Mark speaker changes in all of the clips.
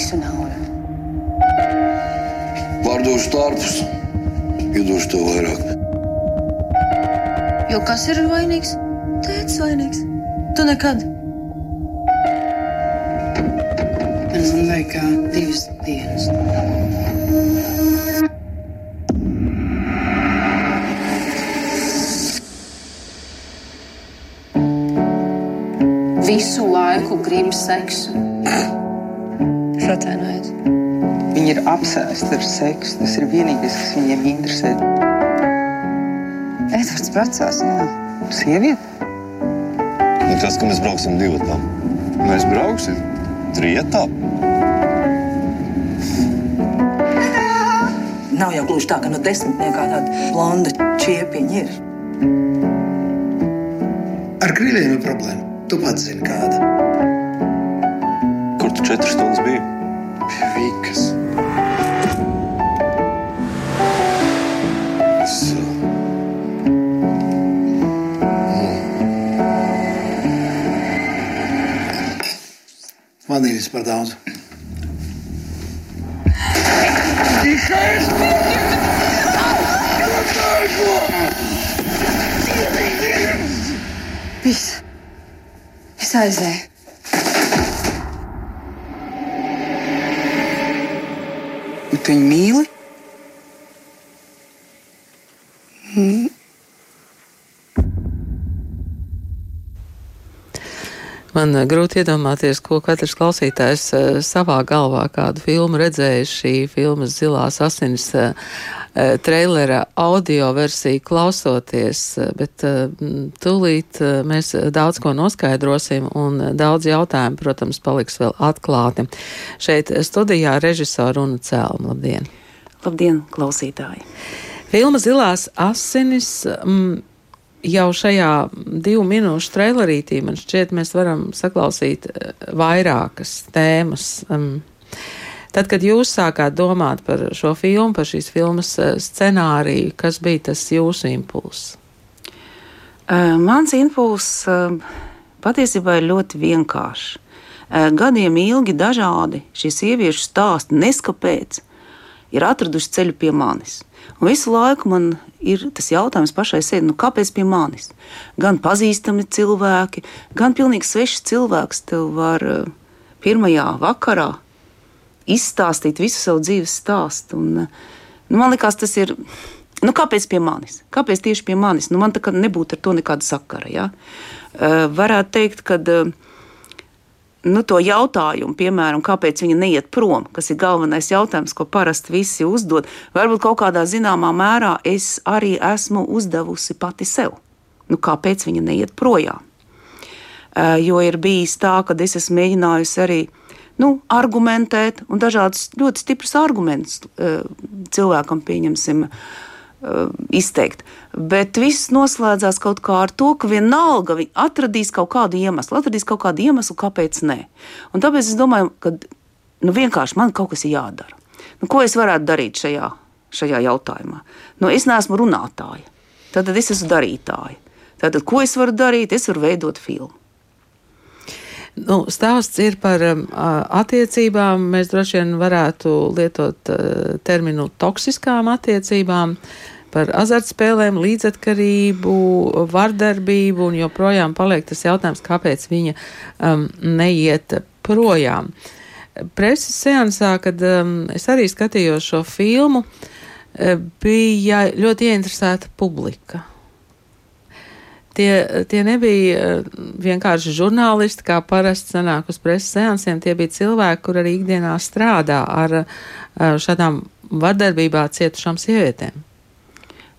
Speaker 1: visu naudu.
Speaker 2: Pārdošu tārpus, iedošu to vairāk.
Speaker 1: Jo kas ir vainīgs? Tēvs vainīgs. Tu nekad. Man vajag kā divas dienas. Visu laiku grib seksu. Es atvainojos.
Speaker 3: Viņi ir apsēsti ar seksu. Tas ir vienīgais, kas viņiem interesē. Edvards precās, jā. Sieviete?
Speaker 2: Un tas, ka mēs brauksim divi tam. Mēs brauksim trietā.
Speaker 4: Nav jau gluži tā, ka no desmitniekā tāda blonda čiepiņa ir.
Speaker 5: Ar krīliem ir problēma. Tu pats zini, kāda.
Speaker 2: Kur tu četras stundas biji?
Speaker 5: Pie Vīkas. Es, Vanīļas par daudz.
Speaker 1: Viss. Es aizēju.
Speaker 4: Un tu viņu mīli?
Speaker 6: Man eh, grūti iedomāties, ko katrs klausītājs eh, savā galvā kādu filmu redzējis. Šī filmas Zilās asinis eh, eh, trailera audio versiju klausoties, eh, bet eh, tūlīt eh, mēs daudz ko noskaidrosim un eh, daudz jautājumu, protams, paliks vēl atklāti. Šeit studijā režisora Runa Cēlma. Labdien!
Speaker 7: Labdien, klausītāji!
Speaker 6: Filma Zilās asinis. Mm, Jau šajā divu minūšu trailerītī man šķiet, mēs varam saklausīt eh, vairākas tēmas. Um, Tad, kad jūs sākāt domāt par šo filmu, par šīs filmas eh, scenāriju, kas bija tas jūsu impulss?
Speaker 7: Uh, mans impulss uh, patiesībā ir ļoti vienkāršs. Gadiem ilgi dažādi šie sieviešu stāsti, neskapēc, ir atraduši ceļu pie manis. Un visu laiku man ir tas jautājums pašai sev, nu, kāpēc pie manis? Gan pazīstami cilvēki, gan pilnīgi svešs cilvēks tev var pirmajā vakarā izstāstīt visu savu dzīves stāstu. Un, nu, man liekas, tas ir. Nu, kāpēc pie manis? Kāpēc tieši pie manis? Nu, man tā kā nebūtu ar to nekāda sakara. Ja? Uh, varētu teikt, ka uh, nu, to jautājumu, piemēram, kāpēc viņa neiet prom, kas ir galvenais jautājums, ko parasti visi uzdod, varbūt kaut kādā zināmā mērā es arī esmu uzdevusi pati sev. Nu, kāpēc viņa neiet projām? Uh, jo ir bijis tā, ka es esmu mēģinājusi arī nu, argumentēt, un dažādus ļoti stiprus argumentus uh, cilvēkam pieņemsim. Uh, izteikt. Bet viss noslēdzās kaut kā ar to, ka vienalga viņi atradīs kaut kādu iemeslu, atradīs kaut kādu iemeslu, kāpēc nē. Un tāpēc es domāju, ka nu, vienkārši man kaut kas ir jādara. Nu, ko es varētu darīt šajā, šajā jautājumā? Nu, es neesmu runātāja, tad es esmu darītāja. Tātad, ko es varu darīt? Es varu veidot filmu.
Speaker 6: Nu, stāsts ir par um, attiecībām. Mēs droši vien varētu lietot uh, terminu toksiskām attiecībām, par azartspēlēm, līdzatkarību, vardarbību, un joprojām paliek tas jautājums, kāpēc viņa um, neiet projām. Preses seansā, kad um, es arī skatījos šo filmu, bija ļoti ieinteresēta publika. Tie, tie nebija eh, vienkārši žurnālisti, kā parasti sanāk uz preses seansiem. Tie bija cilvēki, kur arī ikdienā strādā ar eh, šādām vardarbībā cietušām sievietēm.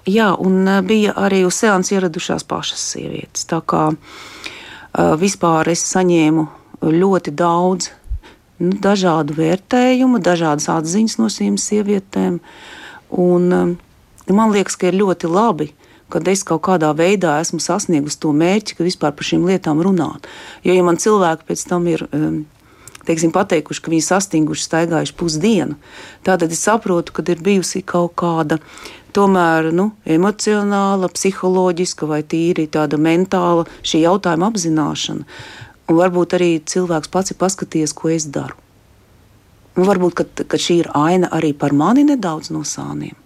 Speaker 7: Jā, un eh, bija arī uz seansu ieradušās pašas sievietes. Tā kā vispār es saņēmu ļoti daudz nu, dažādu vērtējumu, dažādas atziņas no šīm sievietēm. Un, man liekas, ka ir ļoti labi, kad es kaut kādā veidā esmu sasniegusi to mērķi, ka vispār par šīm lietām runāt. Jo, ja man cilvēki pēc tam ir. Um, Teiksim, pateikuši, ka viņi sastinguši, staigājuši pusdienu. Tad es saprotu, ka ir bijusi kaut kāda tomēr nu, emocionāla, psiholoģiska vai tīri tāda mentāla šī jautājuma apzināšana. Un varbūt arī cilvēks pats ir paskatījies, ko es daru. Nu, varbūt ka, ka šī ir aina arī par mani nedaudz no sāniem.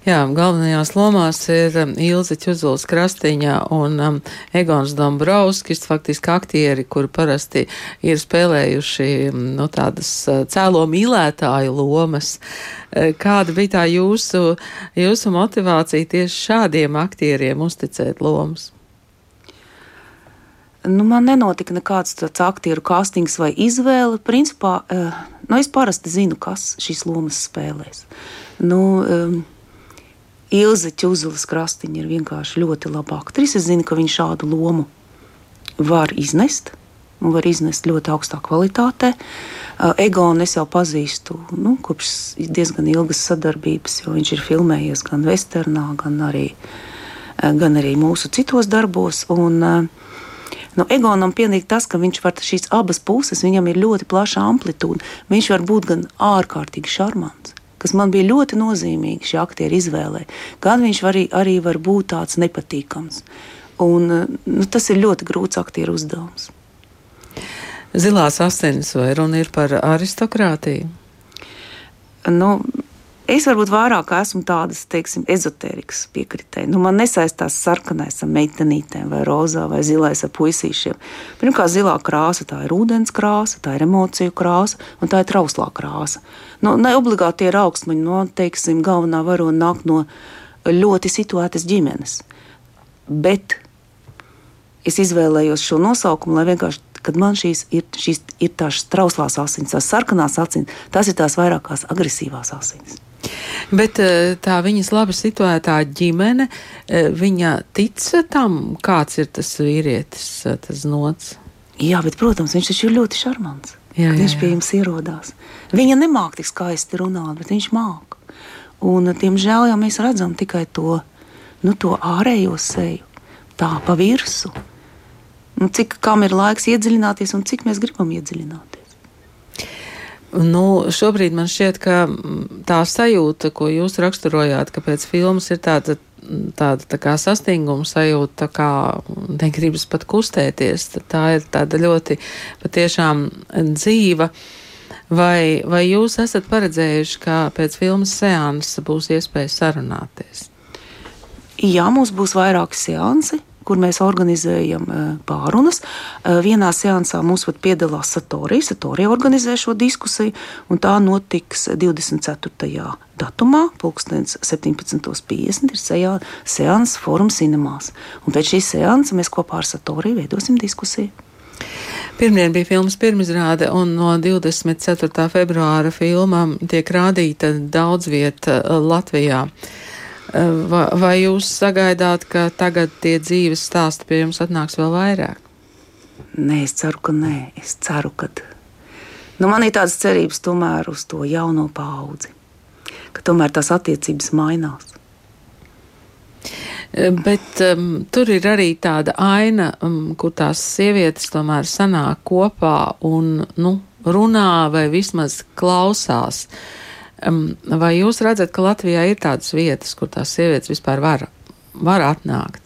Speaker 6: Jā, galvenajās lomās ir um, Ilze Čuzuls Krastiņa un um, Egons Dombrovskis, faktiski aktieri, kuri parasti ir spēlējuši um, nu, tādas uh, cēlo mīlētāju lomas. Uh, kāda bija tā jūsu, jūsu motivācija tieši šādiem aktieriem uzticēt lomas?
Speaker 7: Nu, man nenotika nekāds tāds aktieru kastings vai izvēle. Principā, uh, nu, es parasti zinu, kas šīs lomas spēlēs. Nu, Ilze Čuzulas krastiņa ir vienkārši ļoti laba aktrise. Es zinu, ka viņa šādu lomu var iznest. Var iznest ļoti augstā kvalitātē. Uh, Egonu es jau pazīstu nu, kopš diezgan ilgas sadarbības, jo viņš ir filmējies gan Westernā, gan arī, uh, gan arī mūsu citos darbos. Un, uh, nu, Egonam pienāk tas, ka viņš var šīs abas puses, viņam ir ļoti plaša amplitūda. Viņš var būt gan ārkārtīgi šarmants, kas man bija ļoti nozīmīgi šī aktieru izvēlē. Gan viņš arī, arī var būt tāds nepatīkams. Un, nu, tas ir ļoti grūts aktieru uzdevums.
Speaker 6: Zilās asinis vai runa ir par aristokrātiju?
Speaker 7: Nu, Es varbūt vairāk esmu tādas, teiksim, ezotērikas piekritēji. Nu, man nesaistās sarkanais ar meitenītēm, vai rozā, vai zilais ar puisīšiem. Pirmkārt, zilā krāsa tā ir ūdens krāsa, tā ir emociju krāsa, un tā ir trauslā krāsa. Nu, ne obligāti ir augstmaņi, no, teiksim, galvenā varona nāk no ļoti situētas ģimenes. Bet es izvēlējos šo nosaukumu, lai vienkārši kad man šīs ir, šīs ir tās trauslās asins, tās sarkanās asins, tās ir tās vairākās agresīvās asins.
Speaker 6: Bet eh, tā viņas labi situētā ģimene, eh, viņa tic tam, kāds ir tas vīrietis, eh, tas nots.
Speaker 7: Jā, bet, protams, viņš taču ir ļoti šarmants. Jā, jā, jā. Viņš pie jums ierodās. Viņa nemāk tik skaisti runāt, bet viņš māk. Un, diemžēl, jau mēs redzam tikai to, nu, to ārējo seju, tā pa virsmu. Nu, cik kam ir laiks iedziļināties un cik mēs gribam iedziļināties.
Speaker 6: Nu, šobrīd man šķiet, ka mm, tā sajūta, ko jūs raksturojāt, ka pēc filmas ir tāda, tāda tā kā sastinguma sajūta, tā kā negribas pat kustēties, tā ir tāda ļoti patiešām dzīva. Vai, vai jūs esat paredzējuši, ka pēc filmas seansa būs iespēja sarunāties?
Speaker 7: Jā, mums būs vairāki seansi kur mēs organizējam eh, pārunas. Eh, vienā seansā mums pat piedalās Satorija. Satorija organizē šo diskusiju, un tā notiks 24. datumā, pulkstenis 17.50. ir seans Forum Cinemās. Un pēc šīs seansa mēs kopā ar Satoriju veidosim diskusiju.
Speaker 6: Pirmdien bija filmas pirmizrāde, un no 24. februāra filma tiek rādīta daudz vieta eh, Latvijā. Vai, vai jūs sagaidāt, ka tagad tie dzīves stāsti pie jums atnāks vēl vairāk?
Speaker 7: Nē, es ceru, ka nē. Es ceru, ka nu, man ir tādas cerības tomēr uz to jauno paudzi, ka tomēr tās attiecības mainās.
Speaker 6: Bet um, tur ir arī tāda aina, um, kur tās sievietes tomēr sanāk kopā un nu, runā vai vismaz klausās. Uh, Vai jūs redzat, ka Latvijā ir tādas vietas, kur tās sievietes vispār var, var atnākt?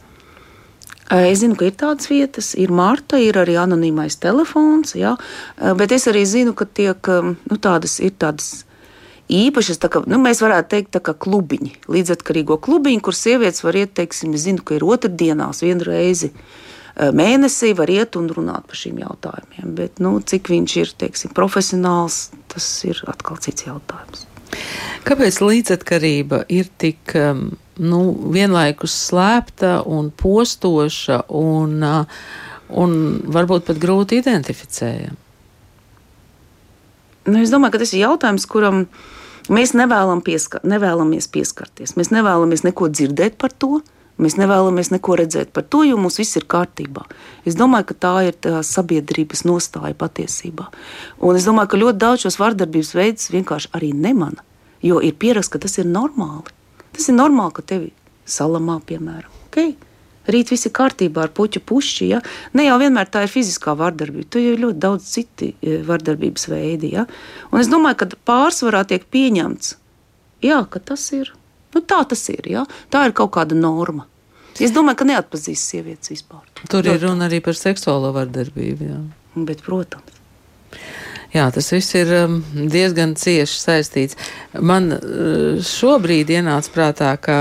Speaker 7: Es zinu, ka ir tādas vietas, ir Marta, ir arī anonīmais telefons, jā, bet es arī zinu, ka tiek nu, tādas, ir tādas īpašas, kā, nu, mēs varētu teikt, kā klubiņi, līdzatkarīgo klubiņi, kur sievietes var iet, teiksim, zinu, ka ir otrdienās vienu reizi mēnesī var iet un runāt par šīm jautājumiem, bet, nu, cik viņš ir, teiksim, profesionāls, tas ir atkal cits jautājums.
Speaker 6: Kāpēc līdzatkarība ir tik um, nu, vienlaikus slēpta un postoša un, uh, un varbūt pat grūti identificējama?
Speaker 7: Nu, es domāju, ka tas ir jautājums, kuram mēs nevēlam pieskar, nevēlamies pieskarties. Mēs nevēlamies neko dzirdēt par to. Mēs nevēlamies neko redzēt par to, jo mums viss ir kārtībā. Es domāju, ka tā ir tā sabiedrības nostāja patiesībā. Un es domāju, ka ļoti daudz šos vardarbības veidus vienkārši arī nemana. Jo ir pieraksts, ka tas ir normāli. Tas ir normāli, ka tevi salamā, piemēram. Okay? Rīt viss ir kārtībā ar puķu pušķi. Ja? Ne jau vienmēr tā ir fiziskā vardarbība, tur ir ļoti daudz citi e, vardarbības veidi. Ja? Un es domāju, ka pārsvarā tiek pieņemts, jā, ka tas ir. Nu, tā tas ir. Ja? Tā ir kaut kāda norma. Es domāju, ka neatpazīst sievietes vispār.
Speaker 6: Tur ir runa arī par seksuālo vardarbību. Jā.
Speaker 7: Bet, protams.
Speaker 6: Jā, tas viss ir um, diezgan cieši saistīts. Man uh, šobrīd ienāca prātā, ka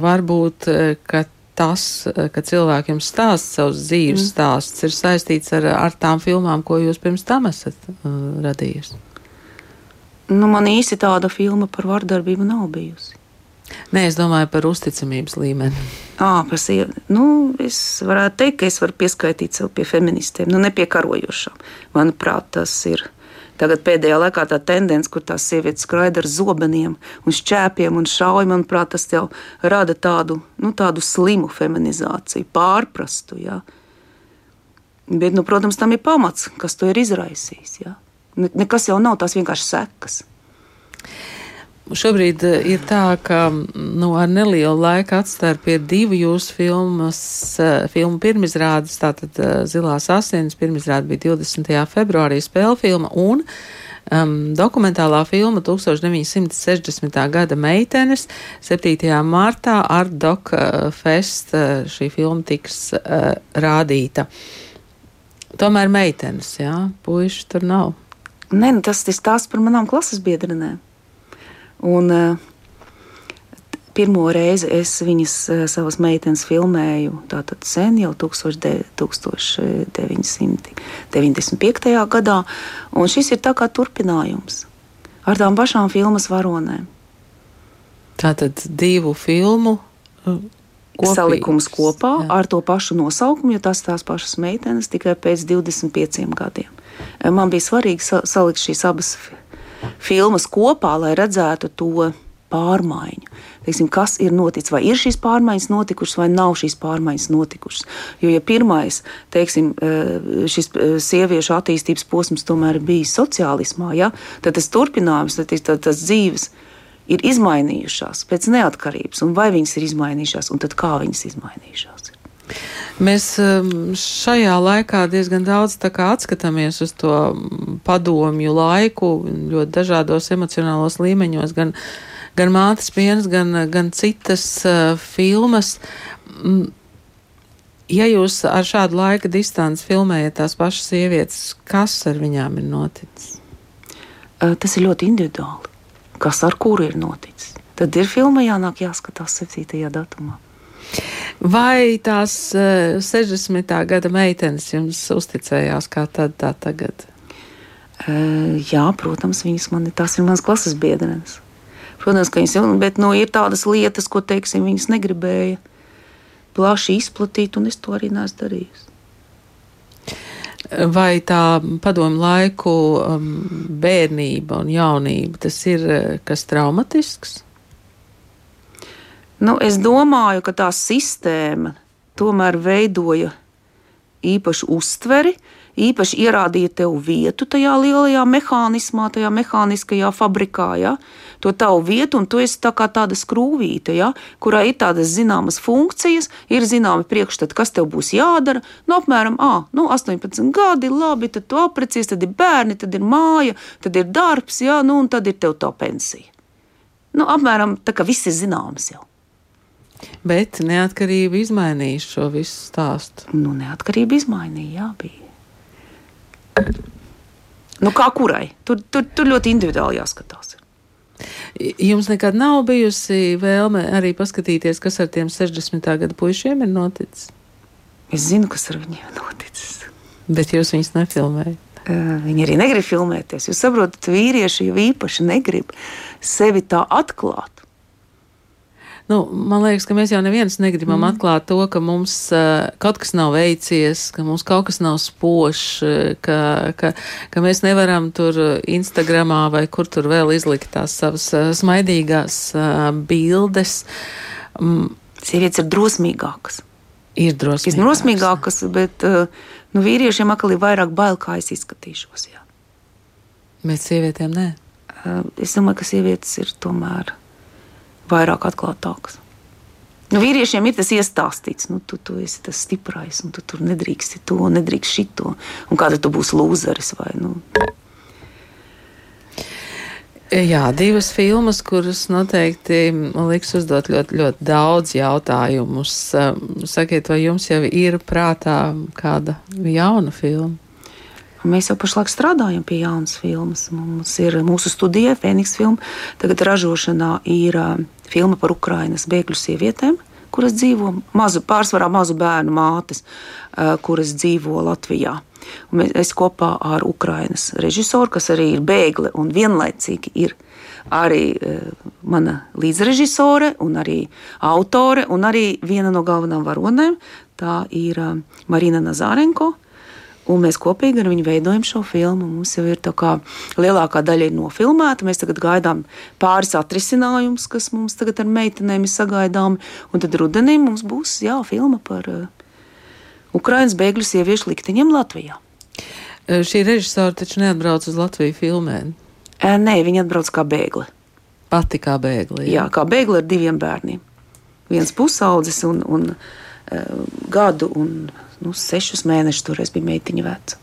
Speaker 6: varbūt uh, ka tas, uh, ka cilvēki jums stāsta savus dzīves mm. stāstus, ir saistīts ar, ar tām filmām, ko jūs pirms tam esat uh, radījusi.
Speaker 7: Nu, man īsti tāda filma par vardarbību nav bijusi.
Speaker 6: Nē, es domāju par uzticamības līmeni.
Speaker 7: À, par sievi. Nu, es varētu teikt, ka es varu pieskaitīt sev pie feministiem, nu, nepiekarojošām. Manuprāt, tas ir. Tagad pēdējā laikā tā tendence, kur tās sievietes skraida ar zobeniem un šķēpiem un šauj, manuprāt, tas jau rada tādu, nu, tādu slimu feminizāciju, pārprastu. Ja? Bet, nu, protams, tam ir pamats, kas to ir izraisījis. Ja? Nekas jau nav tās vienkārši sekas.
Speaker 6: Šobrīd eh, ir tā, ka nu, ar nelielu laika atstarpi ir divu jūsu filmas, eh, filmu pirmizrādes, tātad eh, Zilās asins pirmizrāde bija 20. februārī spēle filma un um, dokumentālā filma 1960. gada meitenes 7. martā ar Dok Fest šī filma tiks uh, rādīta. Tomēr meitenes, jā, puiši tur nav.
Speaker 7: Nē, nu tas ir stāsts par manām klases biedrenēm. Un, uh, Pirmo reizi es viņas uh, savas meitenes filmēju, tātad sen jau 1995. gadā, un šis ir tā kā turpinājums ar tām pašām filmas varonēm.
Speaker 6: Tātad divu filmu
Speaker 7: Kopīgs. salikums kopā jā. ar to pašu nosaukumu, jo tas tās pašas meitenes tikai pēc 25 gadiem. Man bija svarīgi salikt šīs abas filmas kopā, lai redzētu to pārmaiņu. Teiksim, kas ir noticis, vai ir šīs pārmaiņas notikušas, vai nav šīs pārmaiņas notikušas. Jo, ja pirmais, teiksim, eh, šis eh, sieviešu attīstības posms tomēr bija sociālismā, ja, tad tas turpinājums, tad, tad tas dzīves ir izmainījušās pēc neatkarības, un vai viņas ir izmainījušās, un kā viņas izmainījušās.
Speaker 6: Mēs um, šajā laikā diezgan daudz atskatāmies uz to padomju laiku, ļoti dažādos emocionālos līmeņos, gan, gan mātes pienas, gan, gan citas uh, filmas. Mm, ja jūs ar šādu laika distanci filmējat tās pašas sievietes, kas ar viņām ir noticis?
Speaker 7: Uh, tas ir ļoti individuāli. Kas ar kuru ir noticis? Tad ir filmā jānāk jāskatās 7. datumā.
Speaker 6: Vai tās uh, 60. gada meitenes jums uzticējās kā tad, tā tagad?
Speaker 7: Uh, jā, protams, viņas man, tās ir manas klases biedrenes. Protams, ka viņas bet, nu, ir tādas lietas, ko teiksim, viņas negribēja plaši izplatīt, un es to arī neesmu darījusi.
Speaker 6: Vai tā padomu laiku um, bērnība un jaunība tas ir uh, kas traumatisks?
Speaker 7: Nu, es domāju, ka tā sistēma tomēr veidoja īpašu uztveri, īpaši ierādīja tev vietu tajā lielajā mehānismā, tajā mehāniskajā fabrikā. Ja? To tavu vietu, un tu esi tā kā tāda skrūvīte, ja? kurā ir tādas zināmas funkcijas, ir zināmi priekšstati, kas tev būs jādara. Nu, apmēram à, nu, 18 gadi, labi, tad tu aprecies, tad ir bērni, tad ir māja, tad ir darbs, ja? nu, un tad ir tev tā pensija. Nu, apmēram tā kā viss ir zināms jau.
Speaker 6: Bet neatkarība izmainīja šo visu stāstu.
Speaker 7: Nu, neatkarība izmainīja, jā, bija. Nu, kā kurai? Tur, tur, tur ļoti individuāli jāskatās.
Speaker 6: Jums nekad nav bijusi vēlme arī paskatīties, kas ar tiem 60. gada puišiem ir noticis?
Speaker 7: Es zinu, kas ar viņiem ir noticis.
Speaker 6: Bet jūs viņus nefilmējat.
Speaker 7: Viņi arī negrib filmēties. Jūs saprotat, vīrieši jau īpaši negrib sevi tā atklāt.
Speaker 6: Nu, man liekas, ka mēs jau neviens negribam mm. atklāt to, ka mums uh, kaut kas nav veicies, ka mums kaut kas nav spožs, ka, ka, ka mēs nevaram tur Instagramā vai kur tur vēl izlikt tās savas uh, smaidīgās uh, bildes.
Speaker 7: Mm. Sievietes ir drosmīgākas.
Speaker 6: Ir drosmīgākas.
Speaker 7: Ir drosmīgākas, bet nu, vīriešiem atkal ir vairāk bail, kā es izskatīšos. Jā.
Speaker 6: Bet sievietēm nē.
Speaker 7: Es domāju, ka sievietes ir tomēr vairāk atklātāks. Nu, vīriešiem ir tas iestāstīts, nu, tu, tu esi tas stiprais, un tu tur nedrīksti to, nedrīkst šito. Un kāda tu būsi lūzeris vai nu.
Speaker 6: Jā, divas filmas, kuras noteikti liks uzdot ļoti, ļoti daudz jautājumus. Sakiet, vai jums jau ir prātā kāda jauna filma?
Speaker 7: Mēs jau pašlaik strādājam pie jaunas filmas. Mums ir mūsu studija, Fēniks filma. Tagad ražošanā ir uh, filma par Ukrainas bēgļu sievietēm, kuras dzīvo mazu, pārsvarā mazu bērnu mātes, uh, kuras dzīvo Latvijā. Un es kopā ar Ukrainas režisoru, kas arī ir bēgle un vienlaicīgi ir arī uh, mana līdzrežisore, un arī autore, un arī viena no galvenām varonēm. Tā ir uh, Marina Nazārenko. Un mēs kopīgi ar viņu veidojam šo filmu. Mums jau ir tā kā lielākā daļa nofilmēta. Mēs tagad gaidām pāris atrisinājumus, kas mums tagad ar meitenēm ir sagaidāmi. Un tad rudenī mums būs jā, filma par uh, Ukraiņas bēgļu sieviešu likteņiem Latvijā.
Speaker 6: Šī režisora taču neatbrauc uz Latviju filmēt.
Speaker 7: Nē, viņa atbrauc kā bēgle.
Speaker 6: Pati kā bēgle.
Speaker 7: Jā, jā kā bēgle ar diviem bērniem. Viens pusaudzis un, un gadu un nu, sešus mēnešus toreiz bija meitiņa veca.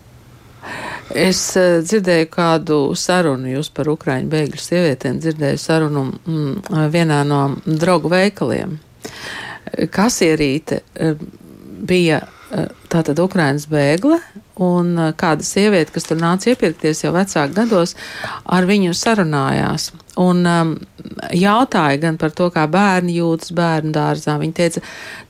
Speaker 6: Es uh, dzirdēju kādu sarunu jūs par Ukraiņu bēgļu sievietēm, dzirdēju sarunu mm, vienā no draugu veikaliem. Kasierīte uh, bija uh, tātad Ukraiņas bēgle, un kāda sieviete, kas tur nāca iepirkties jau vecāku gados, ar viņu sarunājās. Un um, jautāja gan par to, kā bērni jūtas bērnu dārzā. Viņa teica,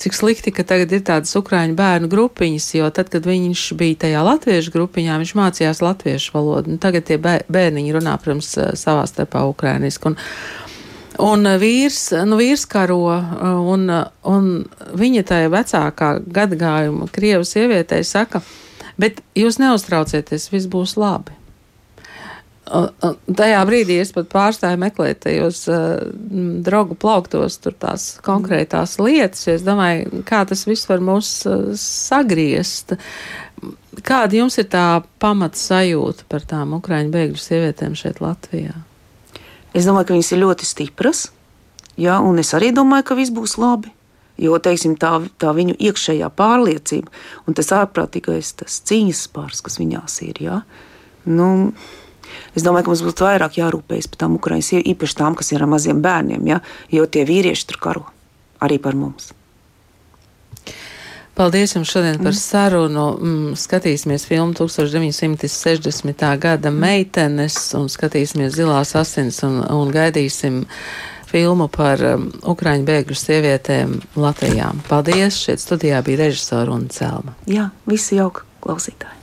Speaker 6: cik slikti, ka tagad ir tādas ukraiņu bērnu grupiņas, jo tad, kad viņš bija tajā latviešu grupiņā, viņš mācījās latviešu valodu. Un tagad tie bērniņi runā, protams, savā starpā ukrainiski. Un, Un vīrs, nu, vīrs karo, un, un viņa tajā vecākā gadagājuma krievu sievietei saka, bet jūs neuztraucieties, viss būs labi. Tajā brīdī es pat pārstāju meklēt tajos uh, draugu plauktos, tās konkrētās lietas. Es domāju, kā tas viss var mūs uh, sagriezt. Kāda jums ir tā pamata sajūta par tām ukraiņu bēgļu sievietēm šeit Latvijā?
Speaker 7: Es domāju, ka viņas ir ļoti stipras, jā, un es arī domāju, ka viss būs labi. Jo teiksim, tā, tā viņu iekšējā pārliecība un tas ārprātīgais tas cīņas spārs, kas viņās ir. Jā, nu, Es domāju, ka mums būtu vairāk jārūpējas par tām Ukraiņas, īpaši tām, kas ir ar maziem bērniem, ja? jo tie vīrieši tur karo arī par mums.
Speaker 6: Paldies jums šodien par mm. sarunu. Mm, skatīsimies filmu 1960. gada meitenes un skatīsimies zilās asins un, un gaidīsim filmu par um, Ukraiņu bēgļu sievietēm Latvijā. Paldies! Šeit studijā bija režisora un Celma.
Speaker 7: Jā, visi jauki klausītāji!